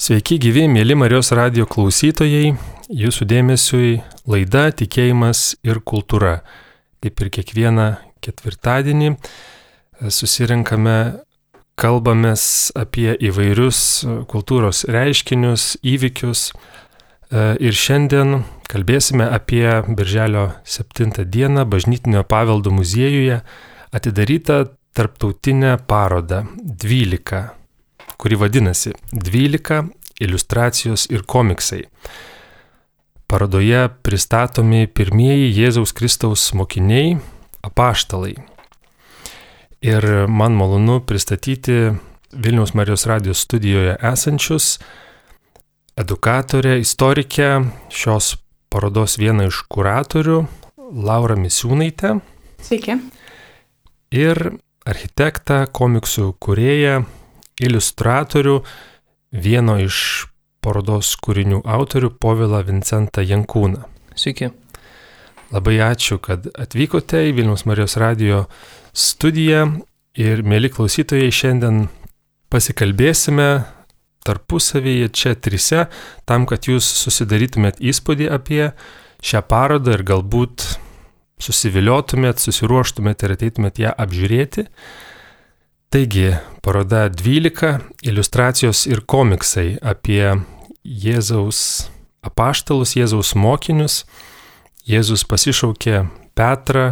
Sveiki gyvi, mėly Marijos radio klausytojai, jūsų dėmesiui laida Tikėjimas ir kultūra. Kaip ir kiekvieną ketvirtadienį susirinkame, kalbamės apie įvairius kultūros reiškinius, įvykius. Ir šiandien kalbėsime apie Birželio 7 dieną bažnytinio paveldo muziejuje atidarytą tarptautinę parodą 12 kuri vadinasi 12 iliustracijos ir komiksai. Parodoje pristatomi pirmieji Jėzaus Kristaus mokiniai, apaštalai. Ir man malonu pristatyti Vilniaus Marijos radijos studijoje esančius edukatorę, istorikę, šios parodos vieną iš kuratorių, Laura Misiūnaitę. Sveiki. Ir architektą, komiksų kurėją, iliustratorių, vieno iš parodos kūrinių autorių Povilą Vincentą Jankūną. Sveiki. Labai ačiū, kad atvykote į Vilnius Marijos radio studiją ir mėly klausytojai šiandien pasikalbėsime tarpusavyje čia trise, tam, kad jūs susidarytumėt įspūdį apie šią parodą ir galbūt susiviliotumėt, susiruoštumėt ir ateitumėt ją apžiūrėti. Taigi, paroda 12 iliustracijos ir komiksai apie Jėzaus apaštalus, Jėzaus mokinius. Jėzus pasišaukė Petrą,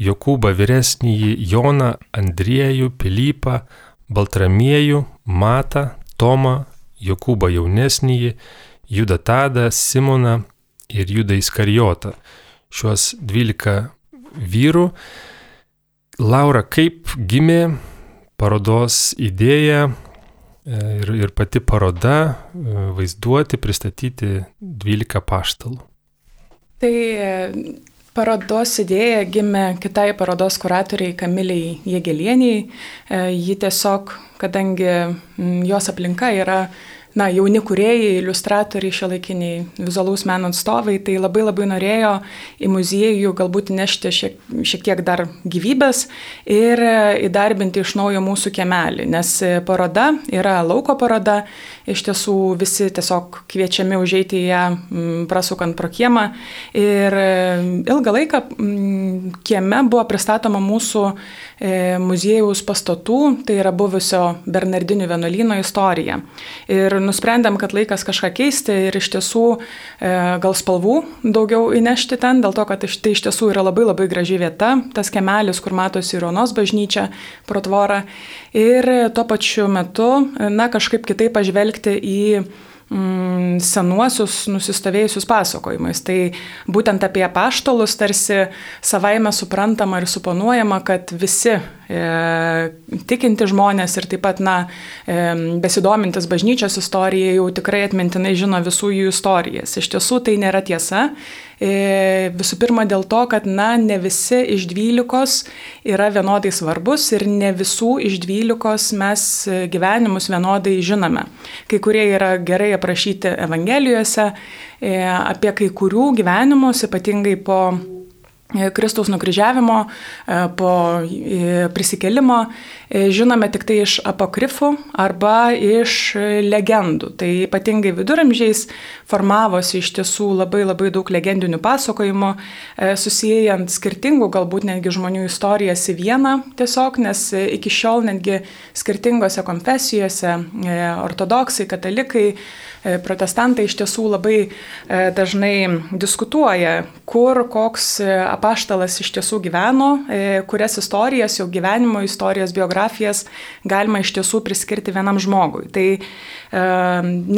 Jokūbą vyresnįjį, Joną, Andriejų, Pilypą, Baltramiejų, Matą, Tomą, Jokūbą jaunesnįjį, Judą Tadą, Simoną ir Judą Iskarijotą. Šiuos 12 vyrų. Laura, kaip gimė parodos idėja e, ir, ir pati paroda e, vaizduoti, pristatyti 12 paštalų. Tai e, parodos idėja gimė kitai parodos kuratoriai Kamiliai Jėgelieniai. Ji tiesiog, kadangi jos aplinka yra na, jauni kuriejai, iliustratoriai, šiuolaikiniai vizualaus meno atstovai, tai labai labai norėjo į muziejų galbūt nešti šiek, šiek tiek dar gyvybės ir įdarbinti iš naujo mūsų kiemelį, nes paroda yra lauko paroda, iš tiesų visi tiesiog kviečiami užeiti į ją prasukant pro kiemą ir ilgą laiką kieme buvo pristatoma mūsų e, muziejaus pastatų, tai yra buvusio Bernardinių vienuolyno istorija. Ir nusprendėm, kad laikas kažką keisti ir iš tiesų e, gal spalvų daugiau įnešti ten, dėl to, kad tai iš tiesų yra labai labai graži vieta, tas kemelis, kur matosi Ronos bažnyčia, protvorą. Ir tuo pačiu metu, na, kažkaip kitaip pažvelgti į mm, senuosius nusistovėjusius pasakojimais. Tai būtent apie paštalus tarsi savaime suprantama ir suponuojama, kad visi e, tikinti žmonės ir taip pat, na, e, besidomintis bažnyčios istorija jau tikrai atmintinai žino visų jų istorijas. Iš tiesų tai nėra tiesa. E, visų pirma dėl to, kad, na, ne visi iš dvylikos yra vienodai svarbus ir ne visų iš dvylikos mes gyvenimus vienodai žinome. Kai kurie yra gerai aprašyti Evangelijose, e, apie kai kurių gyvenimus, ypatingai po E, Kristaus nukryžiavimo, e, po e, prisikelimo žinome tik tai iš apokrifų arba iš legendų. Tai ypatingai viduramžiais formavosi iš tiesų labai labai daug legendinių pasakojimų, susijęjant skirtingų galbūt netgi žmonių istorijas į vieną tiesiog, nes iki šiol netgi skirtingose konfesijose ortodoksai, katalikai, protestantai iš tiesų labai dažnai diskutuoja, kur koks apaštalas iš tiesų gyveno, e, kurias istorijas, jo gyvenimo istorijas, biografijas galima iš tiesų priskirti vienam žmogui. Tai e,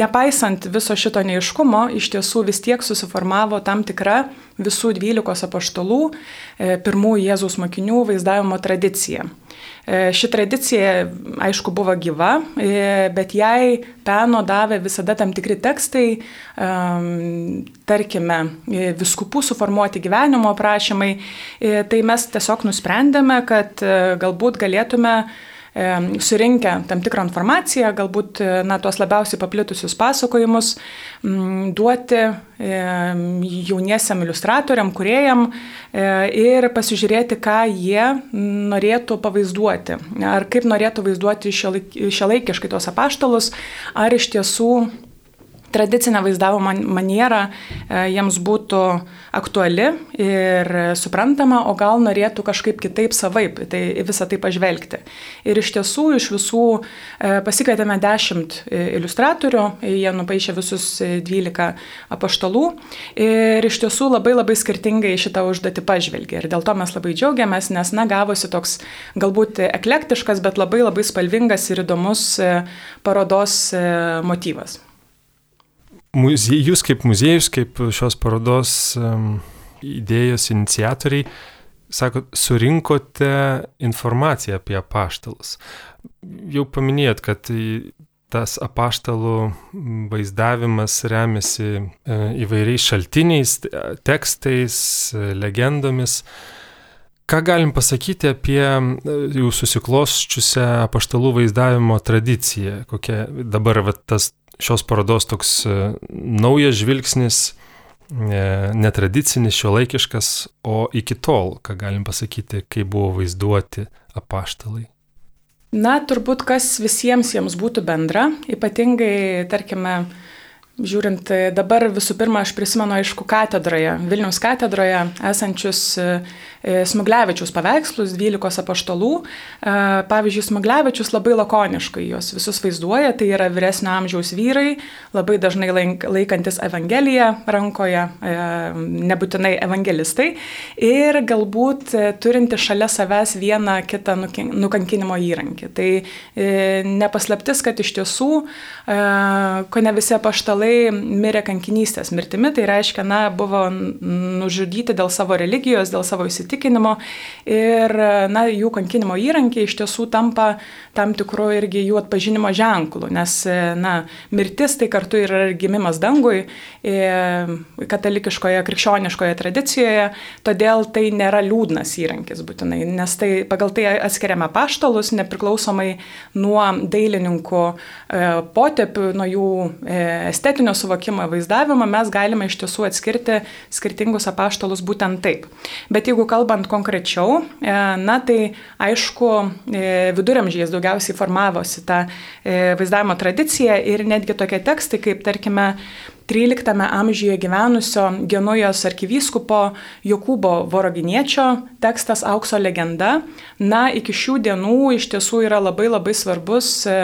nepaisant viso šito neiškumo, iš tiesų vis tiek susiformavo tam tikra visų dvylikos apaštalų, e, pirmųjų Jėzaus mokinių vaizdavimo tradicija. E, ši tradicija, aišku, buvo gyva, e, bet jai peno davė visada tam tikri tekstai, tarkime, e, viskupų suformuoti gyvenimo aprašymai. Tai mes tiesiog nusprendėme, kad galbūt galėtume surinkę tam tikrą informaciją, galbūt na, tuos labiausiai paplitusius pasakojimus duoti jauniesiam iliustratoriam, kuriejam e, ir pasižiūrėti, ką jie norėtų pavaizduoti. Ar kaip norėtų vaizduoti šiolaikiškai tos apaštalus, ar iš tiesų tradicinė vaizdavimo maniera e, jiems būtų aktuali ir suprantama, o gal norėtų kažkaip kitaip savaip tai, visą tai pažvelgti. Ir iš tiesų iš visų e, pasikvietėme dešimt e, iliustratorių, jie nupaišė visus 12 apaštalų ir iš tiesų labai labai skirtingai šitą užduotį pažvelgė. Ir dėl to mes labai džiaugiamės, nes na gavosi toks galbūt eklektiškas, bet labai labai spalvingas ir įdomus parodos motyvas. Muzie, jūs kaip muziejus, kaip šios parodos um, idėjos iniciatoriai, sakot, surinkote informaciją apie apaštalus. Jau paminėjot, kad tas apaštalų vaizdavimas remiasi e, įvairiais šaltiniais, tekstais, legendomis. Ką galim pasakyti apie e, jų susiklosčiusią apaštalų vaizdavimo tradiciją? Kokia dabar va, tas šios parodos toks e, naujas žvilgsnis, e, netradicinis, šiuolaikiškas, o iki tol, ką galim pasakyti, kaip buvo vaizduoti apaštalai. Na, turbūt kas visiems jiems būtų bendra, ypatingai, tarkime, Žiūrint dabar visų pirma, aš prisimenu, aišku, katedroje, Vilniaus katedroje esančius E, Smuglevičius paveikslus, 12 apaštalų. E, pavyzdžiui, Smuglevičius labai lakoniškai juos visus vaizduoja, tai yra vyresnio amžiaus vyrai, labai dažnai laikantis Evangeliją rankoje, e, nebūtinai evangelistai, ir galbūt turinti šalia savęs vieną kitą nukankinimo įrankį. Tai nepaslaptis, kad iš tiesų, ko ne visi apaštalai mirė kankinystės mirtimi, tai reiškia, na, buvo nužudyti dėl savo religijos, dėl savo įsitikinimų įsitikinimo ir na, jų kankinimo įrankiai iš tiesų tampa tam tikru irgi jų atpažinimo ženklu, nes na, mirtis tai kartu yra ir gimimas dangui e, katalikiškoje, krikščioniškoje tradicijoje, todėl tai nėra liūdnas įrankis būtinai, nes tai pagal tai atskiriame paštalus nepriklausomai nuo dailininkų e, potėpių, nuo jų e, estetinio suvokimo vaizdavimo, mes galime iš tiesų atskirti skirtingus apaštalus būtent taip. Bet jeigu kalbame kalbant konkrečiau, e, na tai aišku, e, viduramžiais daugiausiai formavosi ta e, vaizdavimo tradicija ir netgi tokie tekstai, kaip tarkime 13 amžiuje gyvenusio Genujos arkivyskupo Jokūbo Voroginiečio tekstas Aukso legenda, na, iki šių dienų iš tiesų yra labai labai svarbus, e,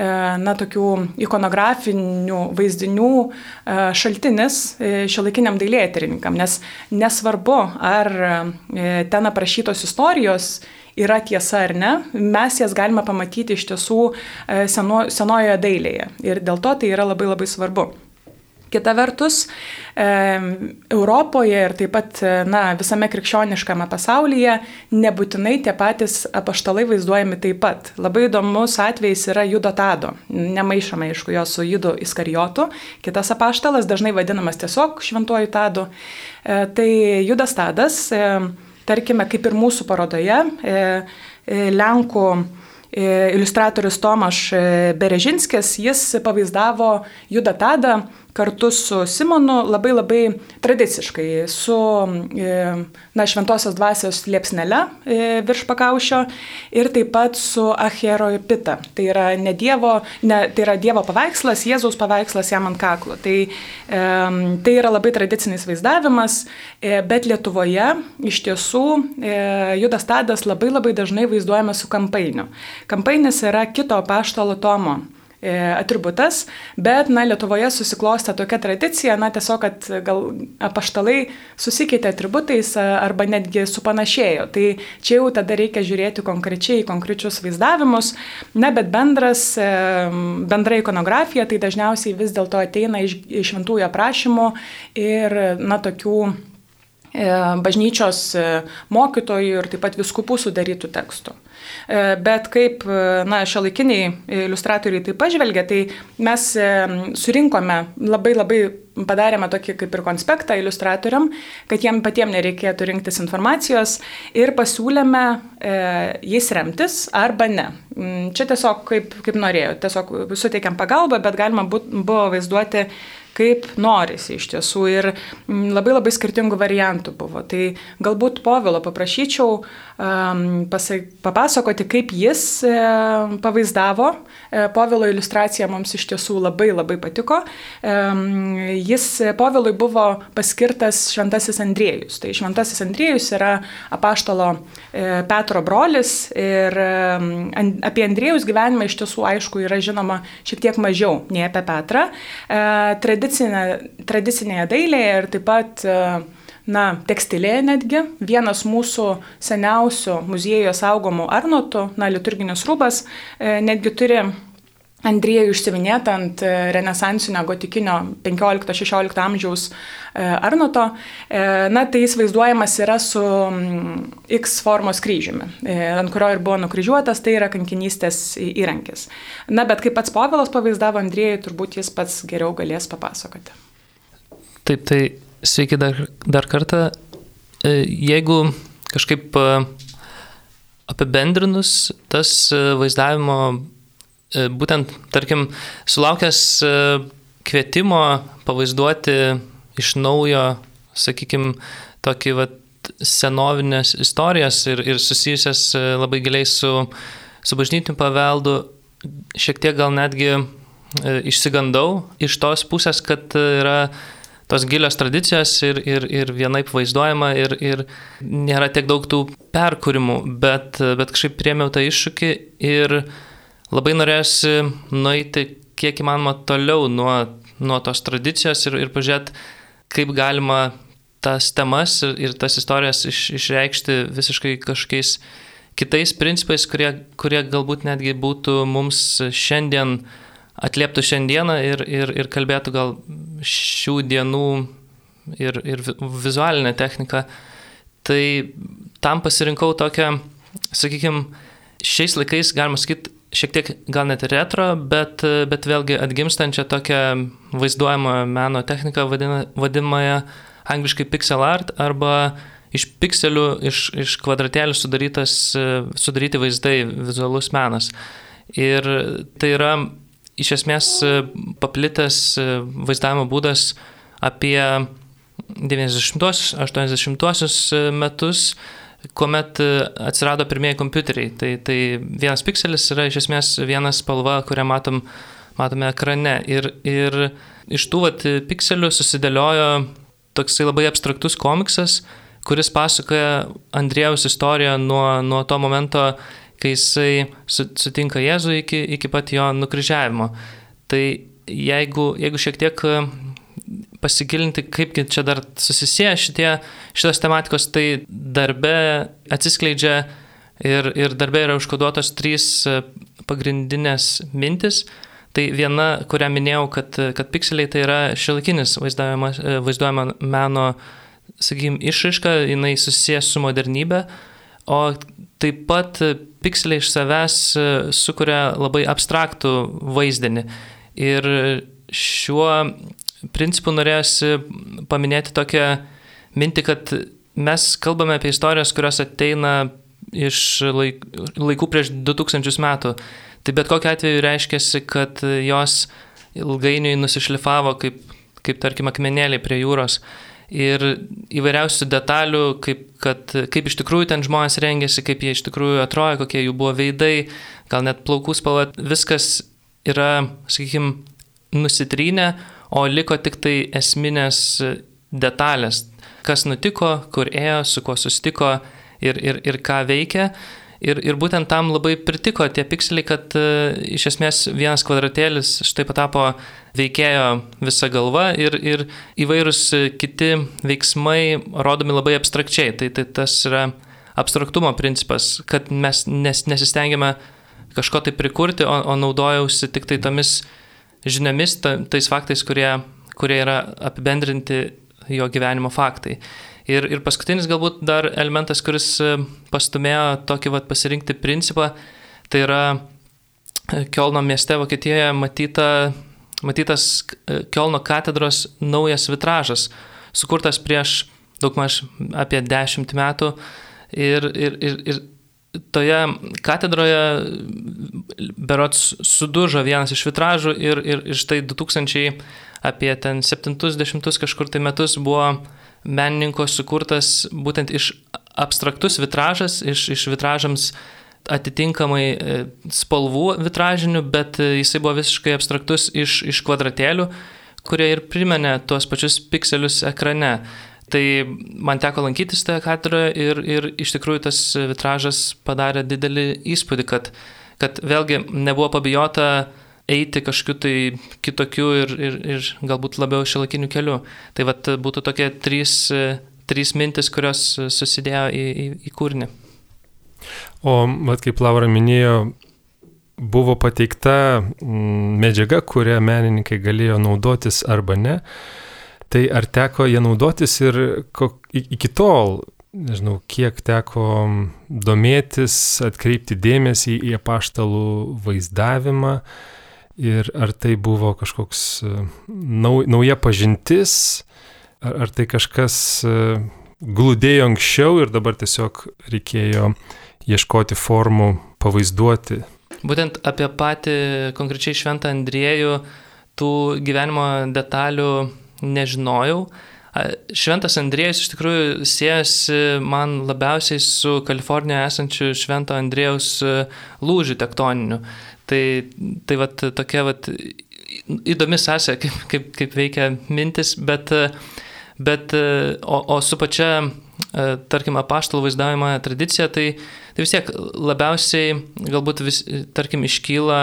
e, na, tokių ikonografinių vaizdinių e, šaltinis šiuolaikiniam dailėtyrininkam, nes nesvarbu, ar ten aprašytos istorijos yra tiesa ar ne, mes jas galime pamatyti iš tiesų seno, senojoje dailėje. Ir dėl to tai yra labai labai svarbu. Kita vertus, e, Europoje ir taip pat na, visame krikščioniškame pasaulyje nebūtinai tie patys apaštalai vaizduojami taip pat. Labai įdomus atvejis yra Judo Tado. Nemaišome, aišku, jo su Judu Iskarijotu. Kitas apaštalas dažnai vadinamas tiesiog šventuoju Tadu. E, tai Judas Tadas, e, tarkime, kaip ir mūsų parodoje, e, e, Lenkų e, iliustratorius Tomaš e, Berežinskis, jis pavaizdavo Judą Tadą kartu su Simonu labai labai tradiciškai, su e, na, šventosios dvasios liepsnele e, virš pakaušio ir taip pat su Acherojpita. Tai yra, ne dievo, ne, tai yra Dievo paveikslas, Jėzaus paveikslas jam ant kaklo. Tai, tai yra labai tradicinis vaizdavimas, e, bet Lietuvoje iš tiesų Judas Tadas labai labai dažnai vaizduojamas su kampainiu. Kampainis yra kito paštalo Tomo E, atributas, bet, na, Lietuvoje susiklostė tokia tradicija, na, tiesiog, kad gal apaštalai susikeitė atributais arba netgi supanašėjo. Tai čia jau tada reikia žiūrėti konkrečiai į konkrečius vaizdavimus, na, bet bendras, e, bendra ikonografija tai dažniausiai vis dėlto ateina iš, iš šventųjų aprašymų ir, na, tokių e, bažnyčios mokytojų ir taip pat viskupų sudarytų tekstų. E, bet kaip na, šiuolaikiniai iliustratoriai tai pažvelgia, tai mes e, surinkome labai labai padarėme tokį kaip ir konspektą iliustratoriam, kad jiem patiems nereikėtų rinktis informacijos ir pasiūlėme e, jais remtis arba ne. Mm, čia tiesiog kaip, kaip norėjau, tiesiog suteikėm pagalbą, bet galima būt, buvo vaizduoti kaip norisi iš tiesų. Ir mm, labai labai skirtingų variantų buvo. Tai galbūt povilo paprašyčiau pasak, papasakoti, kaip jis uh, pavaizdavo. Uh, povilo iliustracija mums iš tiesų labai labai patiko. Jis povilui buvo paskirtas Šventasis Andriejus. Tai Šventasis Andriejus yra apaštalo Petro brolis ir apie Andriejus gyvenimą iš tiesų aišku yra žinoma šiek tiek mažiau nei apie Petrą. E, tradicinė, tradicinėje dailėje ir taip pat e, na, tekstilėje netgi. Vienas mūsų seniausių muziejuje saugomų arnotų, na, liturginis rūbas, e, netgi turi Andriejų išsivinėta ant e, renesansinio gotikinio 15-16 amžiaus e, Arnoto, na tai jis vaizduojamas yra su mm, X formos kryžiumi, ant kurio ir buvo nukryžiuotas, tai yra kankinystės įrankis. Na bet kaip pats Povilas pavaizdavo Andriejų, turbūt jis pats geriau galės papasakoti. Taip, tai sveiki dar, dar kartą. Jeigu kažkaip apibendrinus tas vaizdavimo E, būtent, tarkim, sulaukęs e, kvietimo pavaizduoti iš naujo, sakykime, tokį vat, senovinės istorijas ir, ir susijusias e, labai giliai su, su bažnytiniu paveldu, šiek tiek gal netgi e, išsigandau iš tos pusės, kad yra tos gilios tradicijos ir, ir, ir vienaip vaizduojama ir, ir nėra tiek daug tų perkūrimų, bet, bet kažkaip priemiau tą iššūkį ir labai norėjusi nueiti kiek įmanoma toliau nuo, nuo tos tradicijos ir, ir pažiūrėti, kaip galima tas temas ir, ir tas istorijas iš, išreikšti visiškai kažkokiais kitais principais, kurie, kurie galbūt netgi būtų mums šiandien atlieptų šiandieną ir, ir, ir kalbėtų gal šių dienų ir, ir vizualinę techniką. Tai tam pasirinkau tokią, sakykime, šiais laikais, galima sakyti, šiek tiek gal net retro, bet, bet vėlgi atgimstančią tokią vaizduojamą meno techniką vadina, vadinamąją angliškai pixel art arba iš pikselių, iš, iš kvadratėlių sudaryti vaizdai, vizualus menas. Ir tai yra iš esmės paplitęs vaizdavimo būdas apie 90-80 metus kuomet e, atsirado pirmieji kompiuteriai. Tai, tai vienas pikselis yra iš esmės viena spalva, kurią matom, matome ekrane. Ir, ir iš tų vat, pikselių susidėliojo toksai labai abstraktus komiksas, kuris pasakoja Andrėjaus istoriją nuo, nuo to momento, kai jisai sutinka Jėzų iki, iki pat jo nukryžiavimo. Tai jeigu, jeigu šiek tiek pasigilinti, kaipgi čia dar susisieja šitie, šitos tematikos, tai darbe atsiskleidžia ir, ir darbe yra užkoduotos trys e, pagrindinės mintis. Tai viena, kurią minėjau, kad, kad pikseliai tai yra šiolikinis e, vaizduojama meno, sakykime, išraiška, jinai susijęs su modernybė, o taip pat pikseliai iš savęs e, sukuria labai abstraktų vaizdinį. Ir šiuo principų norėjusi paminėti tokią mintį, kad mes kalbame apie istorijas, kurios ateina iš laik, laikų prieš 2000 metų. Tai bet kokiu atveju reiškia, kad jos ilgainiui nusišlifavo kaip, kaip tarkim, akmenėliai prie jūros. Ir įvairiausių detalių, kaip, kad, kaip iš tikrųjų ten žmonės rengėsi, kaip jie iš tikrųjų atrodė, kokie jų buvo veidai, gal net plaukų spalva, viskas yra, sakykime, nusitrynę, o liko tik tai esminės detalės, kas nutiko, kur ėjo, su kuo susitiko ir, ir, ir ką veikia. Ir, ir būtent tam labai pritiko tie pikseliai, kad uh, iš esmės vienas kvadratėlis štai patapo veikėjo visa galva ir, ir įvairūs kiti veiksmai rodomi labai abstrakčiai. Tai, tai tas yra abstraktumo principas, kad mes nes, nesistengiame kažko tai prikurti, o, o naudojausi tik tai tomis žiniomis, ta, tais faktais, kurie, kurie yra apibendrinti jo gyvenimo faktai. Ir, ir paskutinis galbūt dar elementas, kuris e, pastumėjo tokį vat, pasirinkti principą, tai yra e, Kielno mieste Vokietijoje matyta, matytas e, Kielno katedros naujas vitražas, sukurtas prieš daugmaž apie dešimt metų. Ir, ir, ir, ir toje katedroje berots sudužo vienas iš vitražų ir, ir, ir štai 2000 apie ten 70 kažkur tai metus buvo menininko sukurtas būtent iš abstraktus vitražas, iš, iš vitražams atitinkamai e, spalvų vitražinių, bet e, jisai buvo visiškai abstraktus iš, iš kvadratėlių, kurie ir primenė tuos pačius pikselius ekrane. Tai man teko lankytis toje katedroje ir, ir iš tikrųjų tas vitražas padarė didelį įspūdį, kad, kad vėlgi nebuvo pabijota eiti kažkokiu tai kitokiu ir, ir, ir galbūt labiau šilakiniu keliu. Tai vat būtų tokie trys, trys mintis, kurios susidėjo į, į, į kūrinį. O, vat kaip Laura minėjo, buvo pateikta mm, medžiaga, kurią menininkai galėjo naudotis arba ne. Tai ar teko ją naudotis ir kok, iki tol, nežinau, kiek teko domėtis, atkreipti dėmesį į apaštalų vaizdavimą ir ar tai buvo kažkoks e, nau, nauja pažintis, ar, ar tai kažkas e, glūdėjo anksčiau ir dabar tiesiog reikėjo ieškoti formų pavaizduoti. Būtent apie patį konkrečiai Šventą Andriejų tų gyvenimo detalių nežinojau. Šventas Andriejus iš tikrųjų siejasi man labiausiai su Kalifornijoje esančiu Švento Andriejaus e, lūžiu tektoniniu. Tai, tai vat, tokia vat, įdomi sąsaja, kaip, kaip, kaip veikia mintis, bet, bet o, o su pačia, e, tarkim, apaštalų vaizdavimo tradicija, tai, tai vis tiek labiausiai galbūt vis, tarkim, iškyla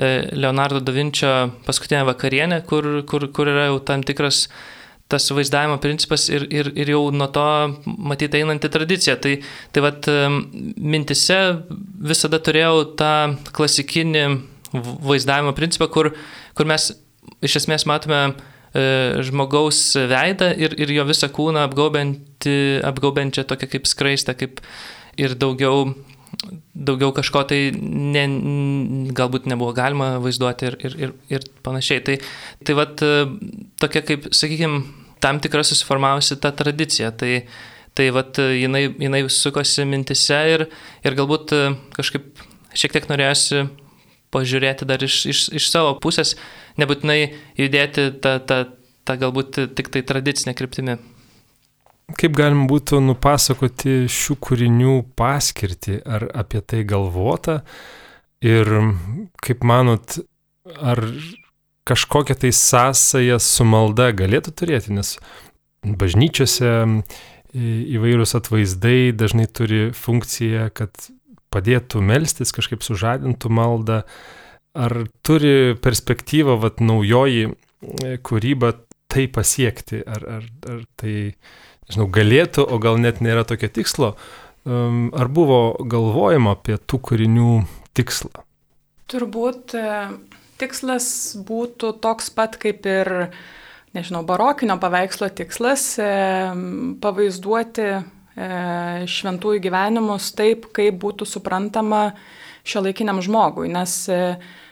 E, Leonardo da Vinčio paskutinę vakarienę, kur, kur, kur yra jau tam tikras tas vaizdavimo principas ir, ir, ir jau nuo to matyti einanti tradicija. Tai, tai vad e, mintise visada turėjau tą klasikinį vaizdavimo principą, kur, kur mes iš esmės matome e, žmogaus veidą ir, ir jo visą kūną apgaubiančią tokią kaip skraistę, kaip ir daugiau daugiau kažko tai ne, galbūt nebuvo galima vaizduoti ir, ir, ir, ir panašiai. Tai, tai vat tokia kaip, sakykime, tam tikra susiformavusi ta tradicija. Tai, tai vat jinai, jinai sukosi mintise ir, ir galbūt kažkaip šiek tiek norėjusi pažiūrėti dar iš, iš, iš savo pusės, nebūtinai judėti tą, tą, tą galbūt tik tai tradicinę kryptimį. Kaip galim būtų nupasakoti šių kūrinių paskirtį, ar apie tai galvota? Ir kaip manot, ar kažkokią tai sąsąją su malda galėtų turėti, nes bažnyčiose įvairūs atvaizdai dažnai turi funkciją, kad padėtų melstis, kažkaip sužadintų maldą. Ar turi perspektyvą, vad, naujoji kūryba tai pasiekti, ar, ar, ar tai nežinau, galėtų, o gal net nėra tokio tikslo. Ar buvo galvojama apie tų kūrinių tikslą? Turbūt e, tikslas būtų toks pat kaip ir, nežinau, barokinio paveikslo tikslas e, - pavaizduoti e, šventųjų gyvenimus taip, kaip būtų suprantama šio laikiniam žmogui. Nes,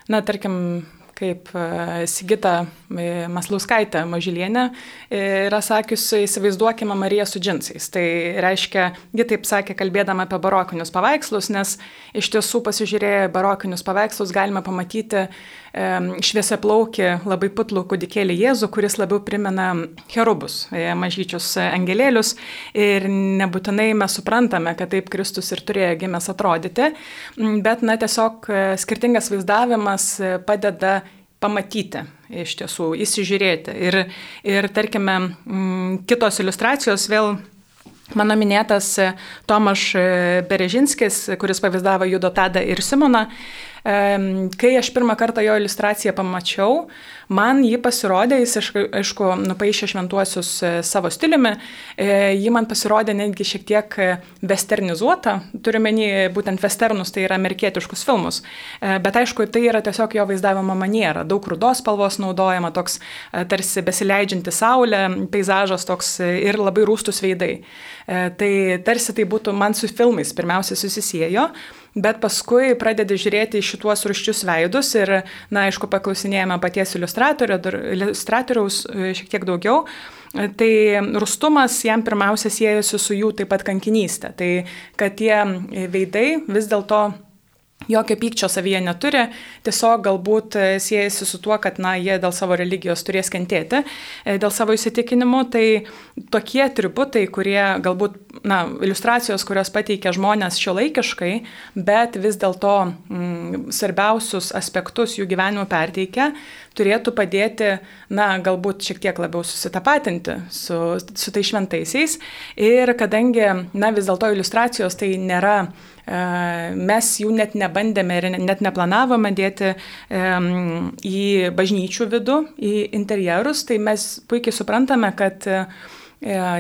na, tarkim, kaip e, Sigita e, Maslauskaitė Mažylienė e, yra sakiusi, įsivaizduokime Mariją su džinsais. Tai reiškia, ji taip sakė, kalbėdama apie barokinius paveikslus, nes iš tiesų pasižiūrėję barokinius paveikslus galime pamatyti šviesia plaukį, labai putlų kūdikėlį Jėzų, kuris labiau primena cherubus, mažyčius angelėlius. Ir nebūtinai mes suprantame, kad taip Kristus ir turėjo gimęs atrodyti, bet, na, tiesiog skirtingas vaizdavimas padeda pamatyti, iš tiesų įsižiūrėti. Ir, ir tarkime, m, kitos iliustracijos vėl Mano minėtas Tomaš Berežinskis, kuris pavyzdavo Judo Tadą ir Simoną, Kai aš pirmą kartą jo iliustraciją pamačiau, man jį pasirodė, jis aišku nupaišė šventuosius e, savo stiliumi, e, jį man pasirodė netgi šiek tiek e, westernizuota, turiuomenį būtent westernus, tai yra amerikietiškus filmus, bet aišku, tai yra tiesiog jo vaizdavimo maniera, daug rudos spalvos naudojama, toks tarsi besileidžianti saulė, peizažas toks ir labai rūstus veidai. Tai tarsi tai būtų man su filmais pirmiausia susisiejo, bet paskui pradedi žiūrėti į šituos ruščius veidus ir, na, aišku, paklausinėjame paties iliustratoriaus e, šiek tiek daugiau. Tai rustumas jam pirmiausia siejasi su jų taip pat kankinystė. Tai kad tie veidai vis dėlto jokio pykčio savyje neturi, tiesiog galbūt e, siejasi su tuo, kad na, jie dėl savo religijos turės kentėti, e, dėl savo įsitikinimų, tai tokie atributai, kurie galbūt, na, iliustracijos, kurios pateikia žmonės šio laikiškai, bet vis dėlto mm, svarbiausius aspektus jų gyvenimo perteikia, turėtų padėti, na, galbūt šiek tiek labiau susitapatinti su, su tai šventaisiais. Ir kadangi, na, vis dėlto iliustracijos tai nėra Mes jų net nebandėme ir net neplanavome dėti į bažnyčių vidų, į interjerus, tai mes puikiai suprantame, kad e,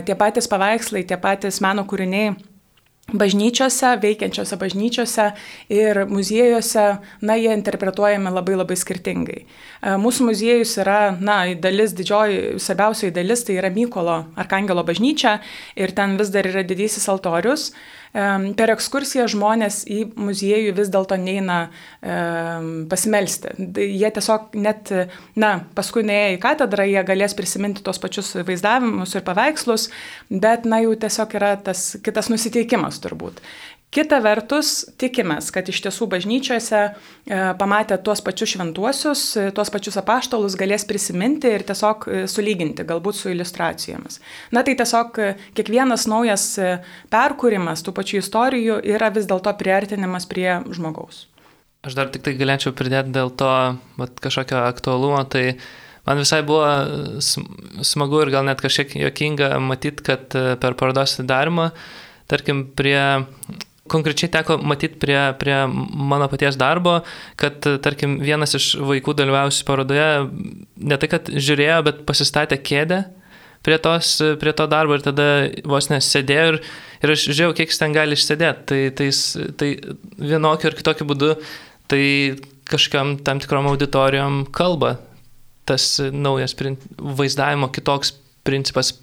tie patys paveikslai, tie patys meno kūriniai bažnyčiose, veikiančiose bažnyčiose ir muziejuose, na, jie interpretuojami labai labai skirtingai. E, mūsų muziejus yra, na, dalis, didžioji, svarbiausioji dalis, tai yra Mykolo Arkangelo bažnyčia ir ten vis dar yra didysis altorius. Per ekskursiją žmonės į muziejų vis dėlto neina pasimelsti. Jie tiesiog net, na, paskui neėję į katedrą, jie galės prisiminti tos pačius vaizdavimus ir paveikslus, bet, na, jau tiesiog yra tas kitas nusiteikimas turbūt. Kita vertus, tikimės, kad iš tiesų bažnyčiose e, pamatę tuos pačius šventuosius, e, tuos pačius apaštalus galės prisiminti ir tiesiog e, sulyginti, galbūt su iliustracijomis. Na tai tiesiog kiekvienas naujas perkūrimas tų pačių istorijų yra vis dėlto priartinimas prie žmogaus. Aš dar tik tai galėčiau pridėti dėl to vat, kažkokio aktualumo, tai man visai buvo smagu ir gal net kažkiek jokinga matyti, kad per parodos atidarimą, tarkim, prie konkrečiai teko matyti prie, prie mano paties darbo, kad, tarkim, vienas iš vaikų dalyvausių parodoje ne tai, kad žiūrėjo, bet pasistatė kėdę prie, tos, prie to darbo ir tada vos nesėdėjo ir, ir aš žiūrėjau, kiek jis ten gali išsėdėti. Tai, tai, tai vienokiu ir kitokiu būdu tai kažkam tam tikrom auditorijom kalba tas naujas vaizdavimo kitoks principas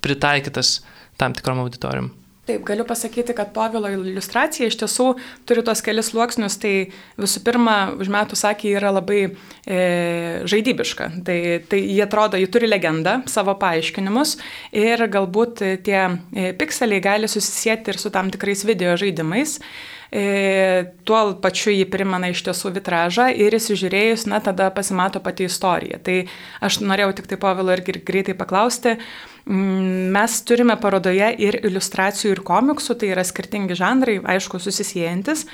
pritaikytas tam tikrom auditorijom. Taip, galiu pasakyti, kad Povilo iliustracija iš tiesų turi tos kelius sluoksnius. Tai visų pirma, už metų sakė, yra labai e, žaidybiška. Tai, tai jie atrodo, jie turi legendą, savo paaiškinimus ir galbūt tie e, pikseliai gali susisieti ir su tam tikrais video žaidimais. E, tuo pačiu jį primena iš tiesų vitražą ir įsižiūrėjus, na, tada pasimato pati istorija. Tai aš norėjau tik tai Povilo irgi greitai paklausti, Mm, mes turime parodoje ir iliustracijų, ir komiksų, tai yra skirtingi žanrai, aišku, susisiejantis.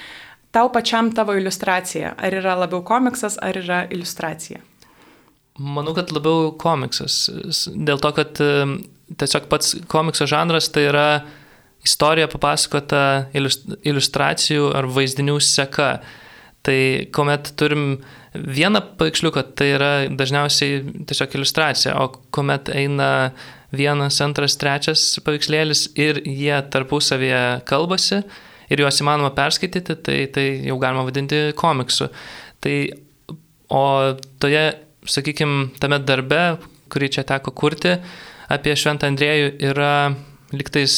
Tau pačiam tavo iliustracija, ar yra labiau komiksas, ar yra iliustracija? Manau, kad labiau komiksas. Dėl to, kad tiesiog pats komikso žanras tai yra istorija papasakota iliustracijų ar vaizdinių seka. Tai kuomet turim vieną paveiksliuką, tai yra dažniausiai tiesiog iliustracija, o kuomet eina vienas, antras, trečias paveikslėlis ir jie tarpusavėje kalbasi ir juos įmanoma perskaityti, tai, tai jau galima vadinti komiksu. Tai, o toje, sakykime, tame darbe, kurį čia teko kurti, apie Šventą Andrėjų yra liktais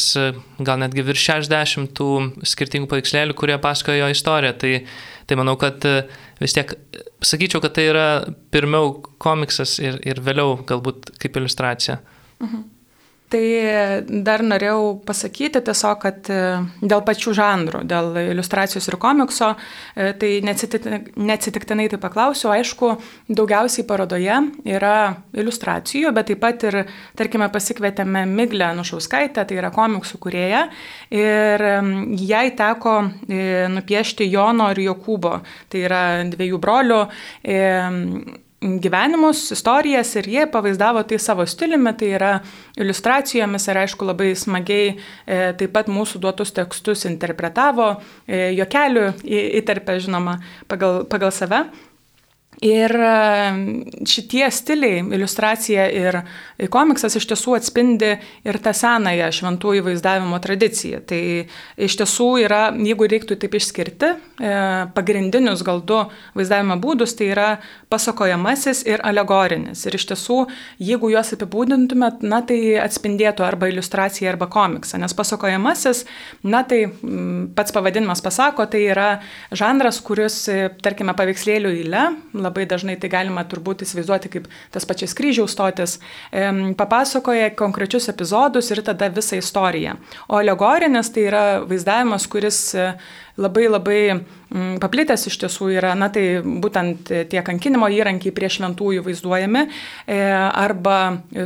gal netgi virš 60 tų skirtingų paveikslėlių, kurie pasakoja jo istoriją. Tai, tai manau, kad vis tiek, sakyčiau, kad tai yra pirmiau komiksas ir, ir vėliau galbūt kaip iliustracija. Mhm. Tai dar norėjau pasakyti tiesiog, kad e, dėl pačių žanrų, dėl iliustracijos ir komikso, e, tai neatsitiktinai tai paklausiu, aišku, daugiausiai parodoje yra iliustracijų, bet taip pat ir, tarkime, pasikvietėme Miglę Nušauskaitę, tai yra komiksų kurieja, ir jai teko e, nupiešti Jono ir Jokūbo, tai yra dviejų brolių gyvenimus, istorijas ir jie pavaizdavo tai savo stiliumi, tai yra iliustracijomis ir aišku labai smagiai e, taip pat mūsų duotus tekstus interpretavo, e, jokelių įterpė žinoma pagal, pagal save. Ir šitie stiliai, iliustracija ir komiksas iš tiesų atspindi ir tą senąją šventųjų vaizdavimo tradiciją. Tai iš tiesų yra, jeigu reiktų taip išskirti, e, pagrindinius gal du vaizdavimo būdus, tai yra pasakojamasis ir alegorinis. Ir iš tiesų, jeigu juos apibūdintumėt, na tai atspindėtų arba iliustraciją, arba komiksą. Nes pasakojamasis, na tai pats pavadinimas pasako, tai yra žanras, kuris, tarkime, paveikslėlių įle, labai dažnai tai galima turbūt įsivaizduoti kaip tas pačias kryžiaus stotis, papasakoja konkrečius epizodus ir tada visą istoriją. O alegorinis tai yra vaizdavimas, kuris e, labai labai paplitęs iš tiesų yra, na tai būtent tie kankinimo įrankiai prie šventųjų vaizduojami e, arba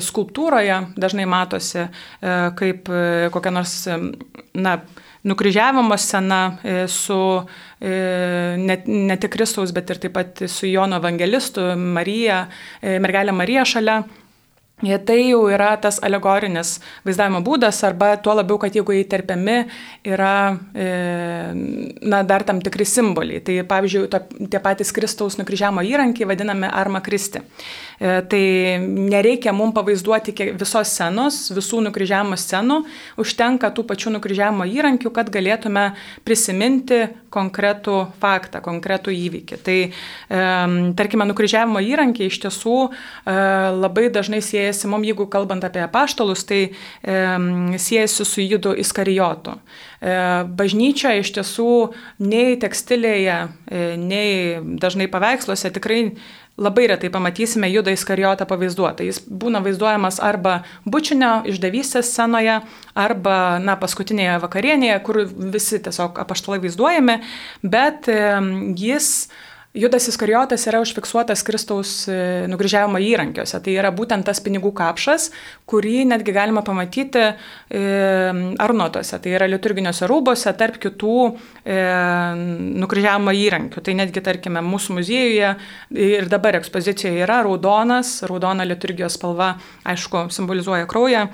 skulptūroje dažnai matosi e, kaip kokia nors, na, nukryžiavimo scena e, su e, ne, ne tik Kristaus, bet ir taip pat su Jono evangelistu, Marija, e, mergelė Marija šalia. Tai jau yra tas alegorinis vaizdavimo būdas, arba tuo labiau, kad jeigu įterpiami yra, e, na, dar tam tikri simboliai. Tai pavyzdžiui, to, tie patys Kristaus nukryžiavimo įrankiai vadinami arma kristi. E, tai nereikia mums pavaizduoti visos scenos, visų nukryžiavimo scenų, užtenka tų pačių nukryžiavimo įrankių, kad galėtume prisiminti konkretų faktą, konkretų įvykį. Tai tarkime, nukryžiavimo įrankiai iš tiesų e, labai dažnai siejasi, mums jeigu kalbant apie paštalus, tai siejasi su judu iskarijotu. E, bažnyčia iš tiesų nei tekstilėje, nei dažnai paveiksluose tikrai labai retai pamatysime Judą Iskarijotą pavaizduotą. Jis būna vaizduojamas arba bučinio išdavystės scenoje, arba, na, paskutinėje vakarienėje, kur visi tiesiog apaštalai vaizduojami, bet jis Judas Iskarijotas yra užfiksuotas Kristaus e, nukryžiavimo įrankiuose. Tai yra būtent tas pinigų kapšas, kurį netgi galima pamatyti e, arnotuose, tai yra liturginiuose rūbose, tarp kitų e, nukryžiavimo įrankių. Tai netgi, tarkime, mūsų muziejuje ir dabar ekspozicijoje yra raudonas, raudona liturgijos spalva, aišku, simbolizuoja kraują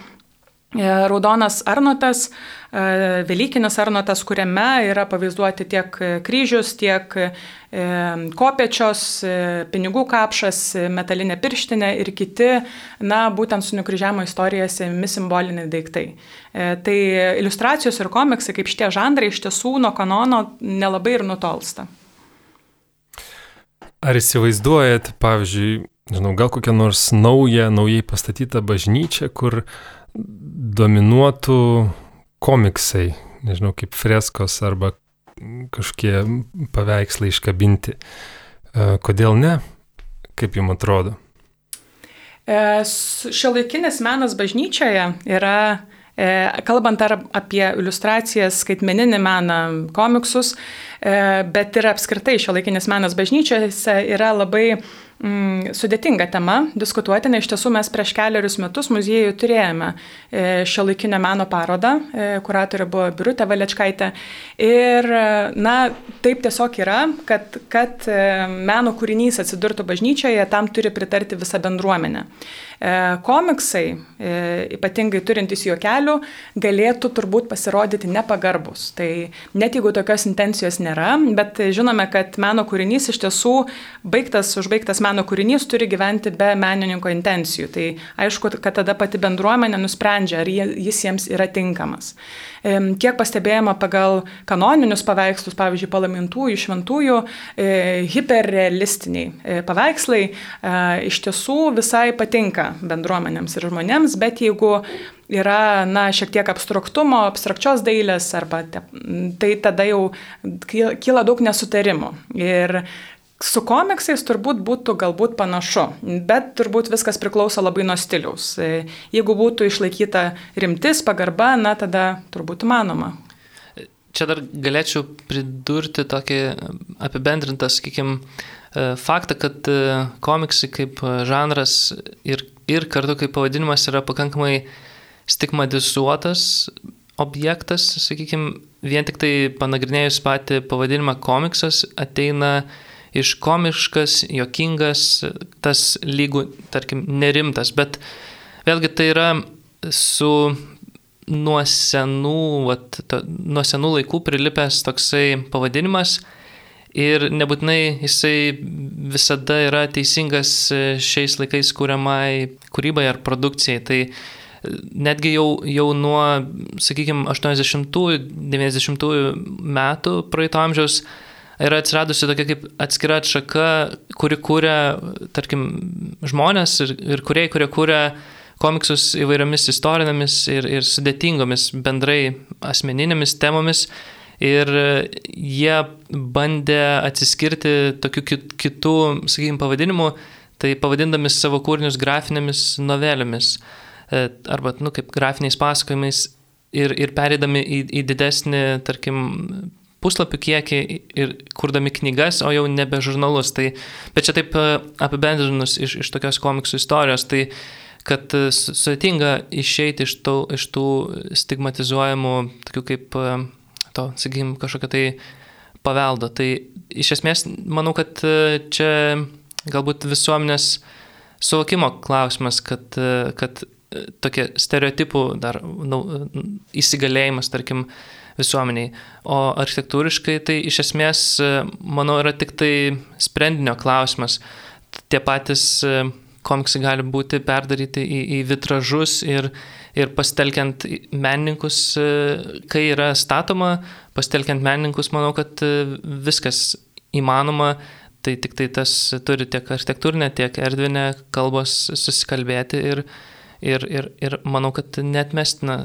raudonas arnotas, e, Velykinis arnotas, kuriame yra pavaizduoti tiek kryžius, tiek e, kopečios, pinigų kapšas, metalinė pirštinė ir kiti, na, būtent su nukryžiavimo istorija siejami simboliniai daiktai. Tai iliustracijos ir komiksai, kaip šitie žanrai, iš tiesų nuo kanono nelabai ir nutolsta. Ar įsivaizduojat, pavyzdžiui, žinau, gal kokią nors naują, naujai pastatytą bažnyčią, kur dominuotų komiksai, nežinau, kaip freskos arba kažkokie paveikslai iškabinti. E, kodėl ne? Kaip jums atrodo? E, šiuolaikinis menas bažnyčioje yra, e, kalbant ar apie iliustracijas, skaitmeninį meną, komiksus, bet ir apskritai šiuolaikinis menas bažnyčiose yra labai mm, sudėtinga tema diskutuoti, nes iš tiesų mes prieš keliarius metus muziejų turėjome e, šio laikinio meno parodą, e, kuratorė buvo Birutė Valečkaitė. Ir, na, taip tiesiog yra, kad, kad e, meno kūrinys atsidurtų bažnyčioje, tam turi pritarti visa bendruomenė. E, komiksai, e, ypatingai turintys juokelių, galėtų turbūt pasirodyti nepagarbus. Tai net jeigu tokios intencijos nėra, bet žinome, kad meno kūrinys iš tiesų baigtas, užbaigtas meno kūrinys turi gyventi be menininko intencijų. Tai aišku, kad tada pati bendruomenė nusprendžia, ar jis jiems yra tinkamas. Kiek pastebėjama pagal kanoninius paveikslus, pavyzdžiui, palamintųjų, šventųjų, e, hiperrealistiniai e, paveikslai e, iš tiesų visai patinka bendruomenėms ir žmonėms, bet jeigu yra, na, šiek tiek abstraktumo, abstrakčios dailės, arba te, tai tada jau kyla daug nesutarimų. Ir Su komiksais turbūt būtų galbūt panašu, bet turbūt viskas priklauso labai nuo stiliaus. Jeigu būtų išlaikyta rimtis, pagarba, na tada turbūt įmanoma. Čia dar galėčiau pridurti tokį apibendrintą, sakykime, faktą, kad e, komiksai kaip žanras ir, ir kartu kaip pavadinimas yra pakankamai stigmatizuotas objektas, sakykime, vien tik tai panagrinėjus patį pavadinimą komiksas ateina iš komiškas, jokingas, tas lygų, tarkim, nerimtas, bet vėlgi tai yra su nuo senų, vat, to, nuo senų laikų prilipęs toksai pavadinimas ir nebūtinai jisai visada yra teisingas šiais laikais kūriamai kūrybai ar produkcijai. Tai netgi jau, jau nuo, sakykime, 80-90 metų praeito amžiaus yra atsiradusi tokia kaip atskira atšaka, kuri kūrė, tarkim, žmonės ir, ir kuriai, kurie kūrė komiksus įvairiomis istorinėmis ir, ir sudėtingomis bendrai asmeninėmis temomis. Ir jie bandė atsiskirti tokiu kitų, sakykime, pavadinimų, tai pavadindami savo kūrinius grafinėmis novelėmis e, arba, nu, kaip grafiniais pasakojimais ir, ir perėdami į, į didesnį, tarkim, puslapių kiekį ir kurdami knygas, o jau nebe žurnalus. Tai, bet čia taip e, apibendrinus iš, iš tokios komiksų istorijos, tai kad e, sudėtinga išeiti iš tų, iš tų stigmatizuojamų, tokių kaip e, to, sakykim, kažkokio tai paveldo. Tai iš esmės manau, kad čia galbūt visuomenės suvokimo klausimas, kad, kad tokie stereotipų dar nu, įsigalėjimas, tarkim, visuomeniai. O architektūriškai tai iš esmės, manau, yra tik tai sprendinio klausimas. Tie patys e, komiksai gali būti perdaryti į, į vitražus ir, ir pasitelkiant menininkus, e, kai yra statoma, pasitelkiant menininkus, manau, kad e, viskas įmanoma. Tai tik tai tas turi tiek architektūrinė, tiek erdvinė kalbos susikalbėti ir, ir, ir, ir manau, kad netmestina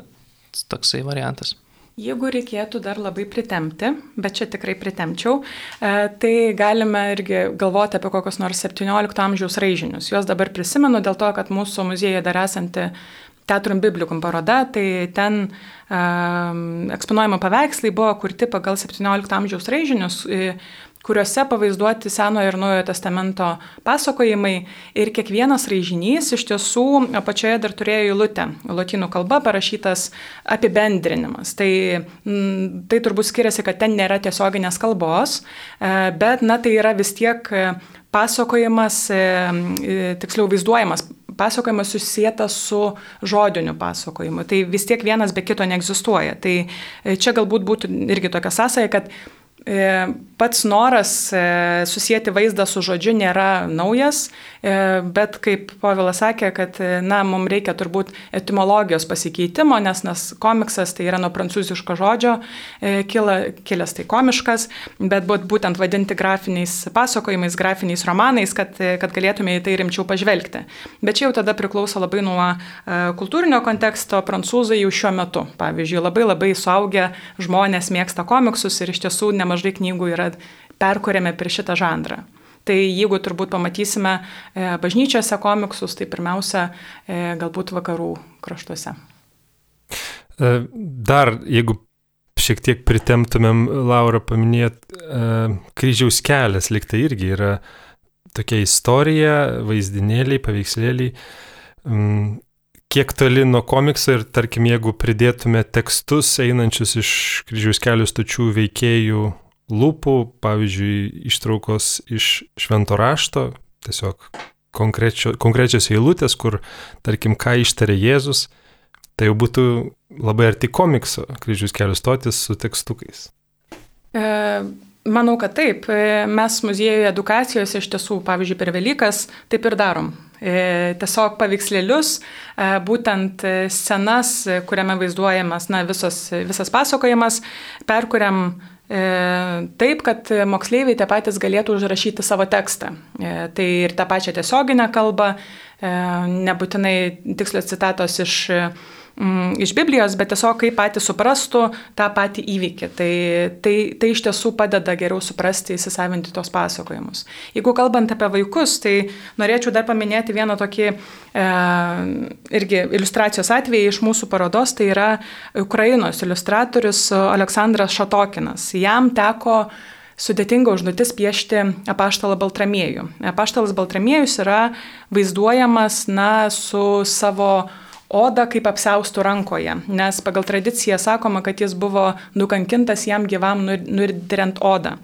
toksai variantas. Jeigu reikėtų dar labai pritemti, bet čia tikrai pritemčiau, e, tai galime irgi galvoti apie kokius nors 17 amžiaus raižinius. Juos dabar prisimenu dėl to, kad mūsų muziejuje dar esanti Teatrum Biblikum paroda, tai ten um, eksponuojama paveikslai buvo kurti pagal 17 amžiaus raižinius, kuriuose pavaizduoti Senojo ir Naujojo testamento pasakojimai ir kiekvienas raižinys iš tiesų apačioje dar turėjo eilutę, lotynų kalba parašytas apibendrinimas. Tai, m, tai turbūt skiriasi, kad ten nėra tiesioginės kalbos, e, bet na, tai yra vis tiek pasakojimas, e, e, tiksliau vaizduojamas pasakojimas susijęs su žodiniu pasakojimu. Tai vis tiek vienas be kito neegzistuoja. Tai čia galbūt būtų irgi tokia sąsaja, kad E, pats noras e, susijęti vaizdą su žodžiu nėra naujas, e, bet kaip Povilas sakė, kad na, mums reikia turbūt etimologijos pasikeitimo, nes, nes komiksas tai yra nuo prancūziško žodžio kila, kilęs tai komiškas, bet būtent vadinti grafiniais pasakojimais, grafiniais romanais, kad, kad galėtume į tai rimčiau pažvelgti. Bet čia jau tada priklauso labai nuo kultūrinio konteksto, prancūzai jau šiuo metu, pavyzdžiui, labai labai suaugę žmonės mėgsta komiksus ir iš tiesų nemažai knygų yra perkuriami per šitą žanrą. Tai jeigu turbūt pamatysime e, bažnyčiose komiksus, tai pirmiausia, e, galbūt vakarų kraštuose. E, dar, jeigu šiek tiek pritemtumėm, Laura paminėt, kryžiaus kelias liktai irgi yra tokia istorija, vaizdinėliai, paveikslėliai. Mm, kiek toli nuo komikso ir tarkim, jeigu pridėtume tekstus einančius iš kryžiaus kelių stočių veikėjų lūpų, pavyzdžiui, ištraukos iš švento rašto, tiesiog konkrečio, konkrečios eilutės, kur, tarkim, ką ištarė Jėzus, tai jau būtų labai arti komikso kryžius kelių stotis su tekstukais. E, manau, kad taip. E, mes muziejuje edukacijos iš tiesų, pavyzdžiui, per Velykas taip ir darom. E, tiesiog paveikslėlius, e, būtent scenas, kuriame vaizduojamas na, visos, visas pasakojimas, perkuriam E, taip, kad moksleiviai tie patys galėtų užrašyti savo tekstą. E, tai ir tą pačią tiesioginę kalbą, e, nebūtinai tikslios citatos iš mm, iš Biblijos, bet tiesiog kaip patys suprastų tą patį įvykį. Tai, tai, tai iš tiesų padeda geriau suprasti, įsisavinti tos pasakojimus. Jeigu kalbant apie vaikus, tai norėčiau dar paminėti vieną tokį e, irgi iliustracijos atvejį iš mūsų parodos, tai yra Ukrainos iliustratorius Aleksandras Šatokinas. Jam teko sudėtinga užduotis piešti apaštalą Baltramiejų. Apaštalas Baltramiejus yra vaizduojamas, na, su savo odą kaip apsaustų rankoje, nes pagal tradiciją sakoma, kad jis buvo nukankintas jam gyvam nuridiriant odą.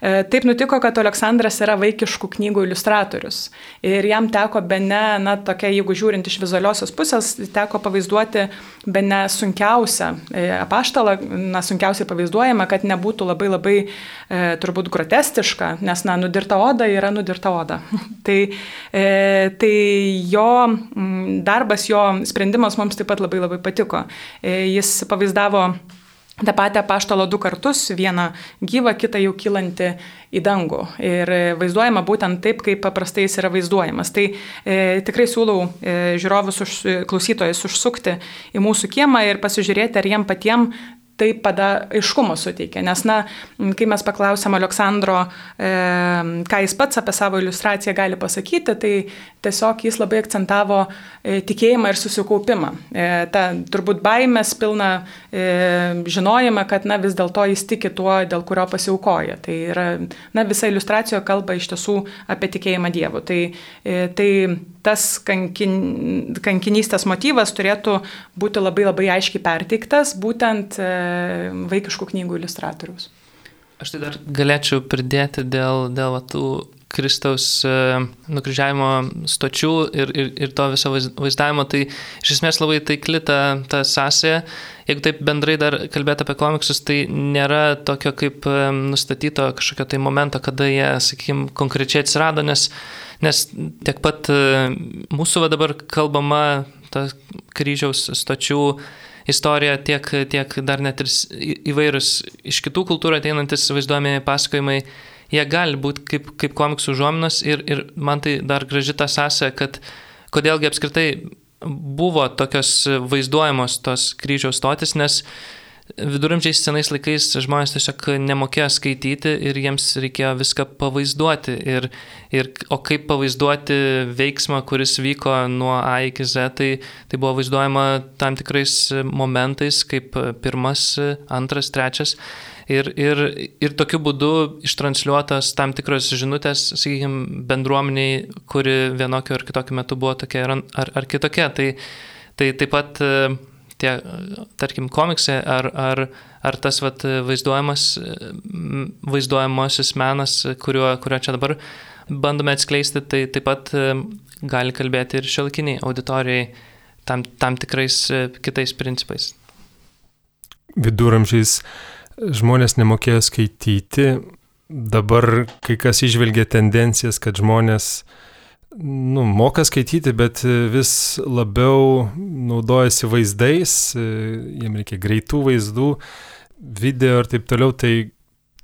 E, taip nutiko, kad Aleksandras yra vaikiškų knygų iliustratorius ir jam teko be ne, na tokia, jeigu žiūrint iš vizualiosios pusės, teko pavaizduoti be ne sunkiausią e, apaštalą, na sunkiausiai pavaizduojama, kad nebūtų labai labai e, turbūt grotestiška, nes, na, nudirta oda yra nudirta oda. tai, e, tai jo darbas, jo sprendimas mums taip pat labai labai patiko. E, jis pavaizdavo tą patį paštalo du kartus, vieną gyvą, kitą jau kylantį į dangų. Ir vaizduojama būtent taip, kaip paprastai jis yra vaizduojamas. Tai e, tikrai siūlau e, žiūrovus, už, klausytojus užsukti į mūsų kiemą ir pasižiūrėti, ar jiem patiem tai pada aiškumo suteikia. Nes, na, kai mes paklausėm Aleksandro, e, ką jis pats apie savo iliustraciją gali pasakyti, tai tiesiog jis labai akcentavo e, tikėjimą ir susikaupimą. E, ta turbūt baimės pilna e, žinojimą, kad, na, vis dėlto jis tiki tuo, dėl kurio pasiaukoja. Tai yra, na, visa iliustracija kalba iš tiesų apie tikėjimą Dievu. Tai, e, tai tas kankin, kankinystės motyvas turėtų būti labai labai aiškiai perteiktas būtent e, vaikiškų knygų iliustratoriaus. Aš tai dar galėčiau pridėti dėl, dėl tų Kristaus e, nukryžiavimo stočių ir, ir, ir to viso vaizdavimo, tai iš esmės labai taikli ta, ta sąsaja. Jeigu taip bendrai dar kalbėti apie komiksus, tai nėra tokio kaip e, nustatyto kažkokio tai momento, kada jie, sakykime, konkrečiai atsirado, nes, nes tiek pat e, mūsų va dabar kalbama ta kryžiaus stočių istorija, tiek, tiek dar net ir įvairūs iš kitų kultūrų ateinantis vaizduojami pasakojimai, jie gali būti kaip, kaip komiksų žuominas ir, ir man tai dar graži ta sąsaja, kad kodėlgi apskritai buvo tokios vaizduojamos tos kryžiaus stotis, nes viduramžiais senais laikais žmonės tiesiog nemokėjo skaityti ir jiems reikėjo viską pavaizduoti. Ir, ir, o kaip pavaizduoti veiksmą, kuris vyko nuo A iki Z, tai, tai buvo vaizduojama tam tikrais momentais, kaip pirmas, antras, trečias. Ir, ir, ir tokiu būdu ištransliuotas tam tikros žinutės, sakykime, bendruomeniai, kuri vienokiu ar kitokiu metu buvo tokia ar, ar, ar kitokia. Tai, tai taip pat tie, tarkim, komiksai ar, ar, ar tas vat, vaizduojamas, vaizduojamasis menas, kuriuo, kuriuo čia dabar bandome atskleisti, tai taip pat e, gali kalbėti ir šiolkiniai auditorijai tam, tam tikrais e, kitais principais. Viduramžiais žmonės nemokėjo skaityti, dabar kai kas išvelgia tendencijas, kad žmonės uh, nu, moka skaityti, bet vis labiau naudojasi vaizdais, jiem reikia greitų vaizdų, video ir taip toliau, tai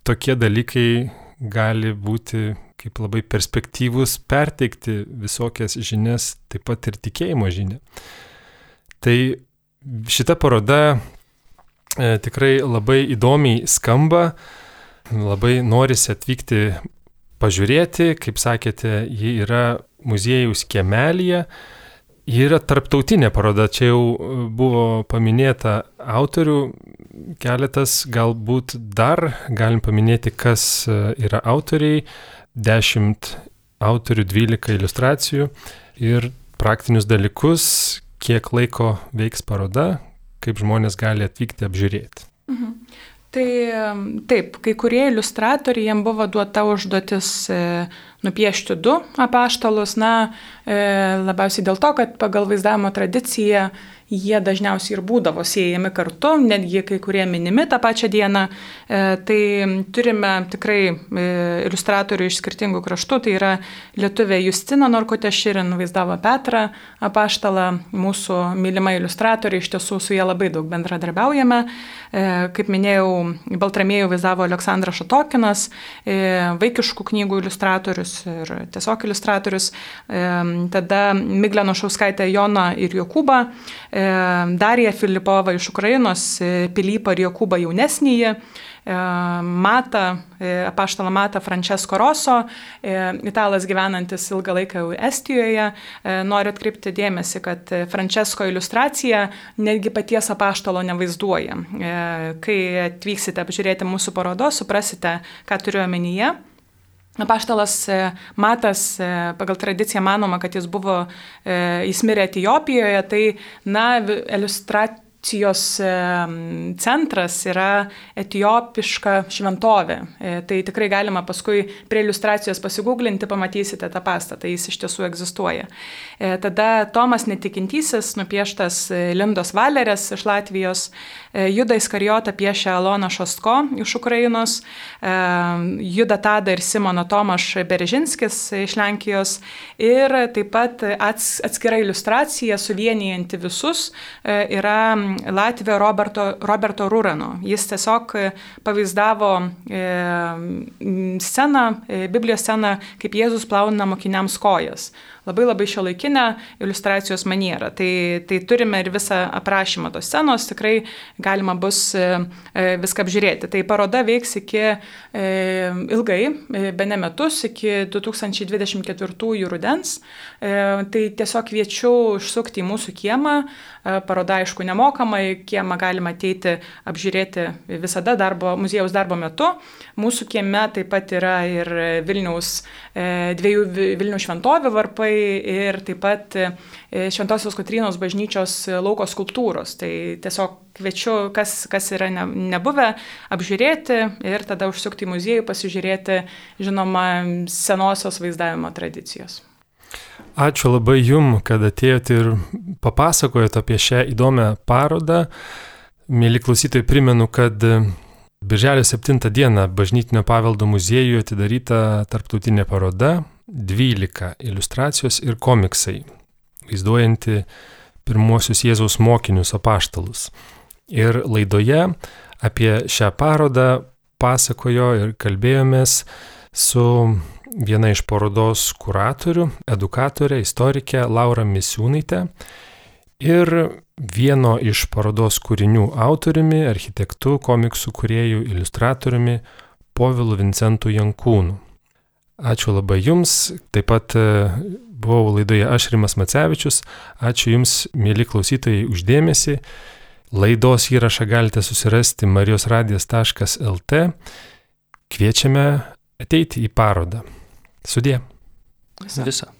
tokie dalykai gali būti kaip labai perspektyvus perteikti visokias žinias, taip pat ir tikėjimo žinią. Tai šita paroda e, tikrai labai įdomiai skamba, labai norisi atvykti pažiūrėti, kaip sakėte, ji yra muziejaus kiemelėje. Ji yra tarptautinė paroda, čia jau e, buvo paminėta autorių keletas, galbūt dar galim paminėti, kas e, yra autoriai, 10 autorių, 12 iliustracijų ir praktinius dalykus, kiek laiko veiks paroda, kaip žmonės gali atvykti apžiūrėti. Mhm. Tai taip, kai kurie iliustratoriai jiems buvo duota užduotis e, nupiešti du apaštalus, na, e, labiausiai dėl to, kad pagal vaizdavimo tradiciją jie dažniausiai ir būdavo siejami kartu, netgi kai kurie minimi tą pačią dieną. E, tai turime tikrai e, iliustratorių iš skirtingų kraštų, tai yra lietuvė Justina Norkutė Širin vaizdavo Petrą Apaštalą, mūsų mylima iliustratorė, iš tiesų su jie labai daug bendradarbiaujame. E, kaip minėjau, Baltramėjų vaizdavo Aleksandras Šatokinas, vaikiškų knygų iliustratorius ir tiesiog iliustratorius. Tada Miglė Nušauskaitė Jona ir Jokūba Darija Filipova iš Ukrainos, e, Pilypa ir Jokūba jaunesnįjį, e, Mata, e, apaštalą Mata Francesco Rosso, italas gyvenantis ilgą laiką Estijoje. Noriu atkreipti dėmesį, kad Francesco iliustracija netgi paties apaštalo nevaizduoja. Kai atvyksite apžiūrėti mūsų parodos, suprasite, ką turiu omenyje. Apaštalas Matas, pagal tradiciją manoma, kad jis buvo, jis mirė Etijopijoje, tai, na, iliustracija iliustracijos centras yra etiopiška šventovė. E, tai tikrai galima paskui prie iliustracijos pasigūglinti, pamatysite tą pastatą, jis iš tiesų egzistuoja. E, tada Tomas netikintysis, nupieštas e, Lindos Valerės iš Latvijos, Juda Iskarijota piešia Alona Šostko iš Ukrainos, Juda Tada ir Simono Tomaš Beržinskis iš Lenkijos ir taip pat atskira iliustracija suvienijanti visus yra Latvio Roberto, Roberto Rurano. Jis tiesiog e, pavaizdavo e, sceną, e, Biblijos sceną, kaip Jėzus plauna mokiniams kojas labai labai šio laikinę iliustracijos manierą. Tai, tai turime ir visą aprašymą tos scenos, tikrai galima bus e, e, viską apžiūrėti. Tai paroda veiks iki e, ilgai, be ne metus, iki 2024 rudens. Tai tiesiog kviečiu užsukti į mūsų kiemą. Paroda, aišku, nemokama, į kiemą galima ateiti apžiūrėti visada darbo, muziejaus darbo metu. Mūsų kieme taip pat yra ir Vilniaus, dviejų Vilnių šventovių varpai ir taip pat e, Šventosios Kotrynos bažnyčios lauko skulptūros. Tai tiesiog kviečiu, kas, kas yra ne, nebuvę, apžiūrėti ir tada užsukti į muziejų, pasižiūrėti, žinoma, senosios vaizdavimo tradicijos. Ačiū labai Jum, kad atėjote ir papasakojate apie šią įdomią parodą. Mėly klausytojai, primenu, kad Birželio 7 dieną Bažnytinio paveldo muziejuje atidaryta tarptautinė paroda 12 iliustracijos ir komiksai, vaizduojanti pirmuosius Jėzaus mokinius apaštalus. Ir laidoje apie šią parodą pasakojo ir kalbėjomės su viena iš parodos kuratorių, edukatorė, istorikė Laura Misiūnaitė ir vieno iš parodos kūrinių autoriumi, architektu, komiksų kuriejų, iliustratoriumi Povilu Vincentu Jankūnu. Ačiū labai Jums, taip pat e, buvau laidoje aš Rimas Macevičius, ačiū Jums, mėly klausytojai, uždėmesi. Laidos įrašą galite susirasti marijosradijas.lt. Kviečiame ateiti į parodą. Sudė. Visą.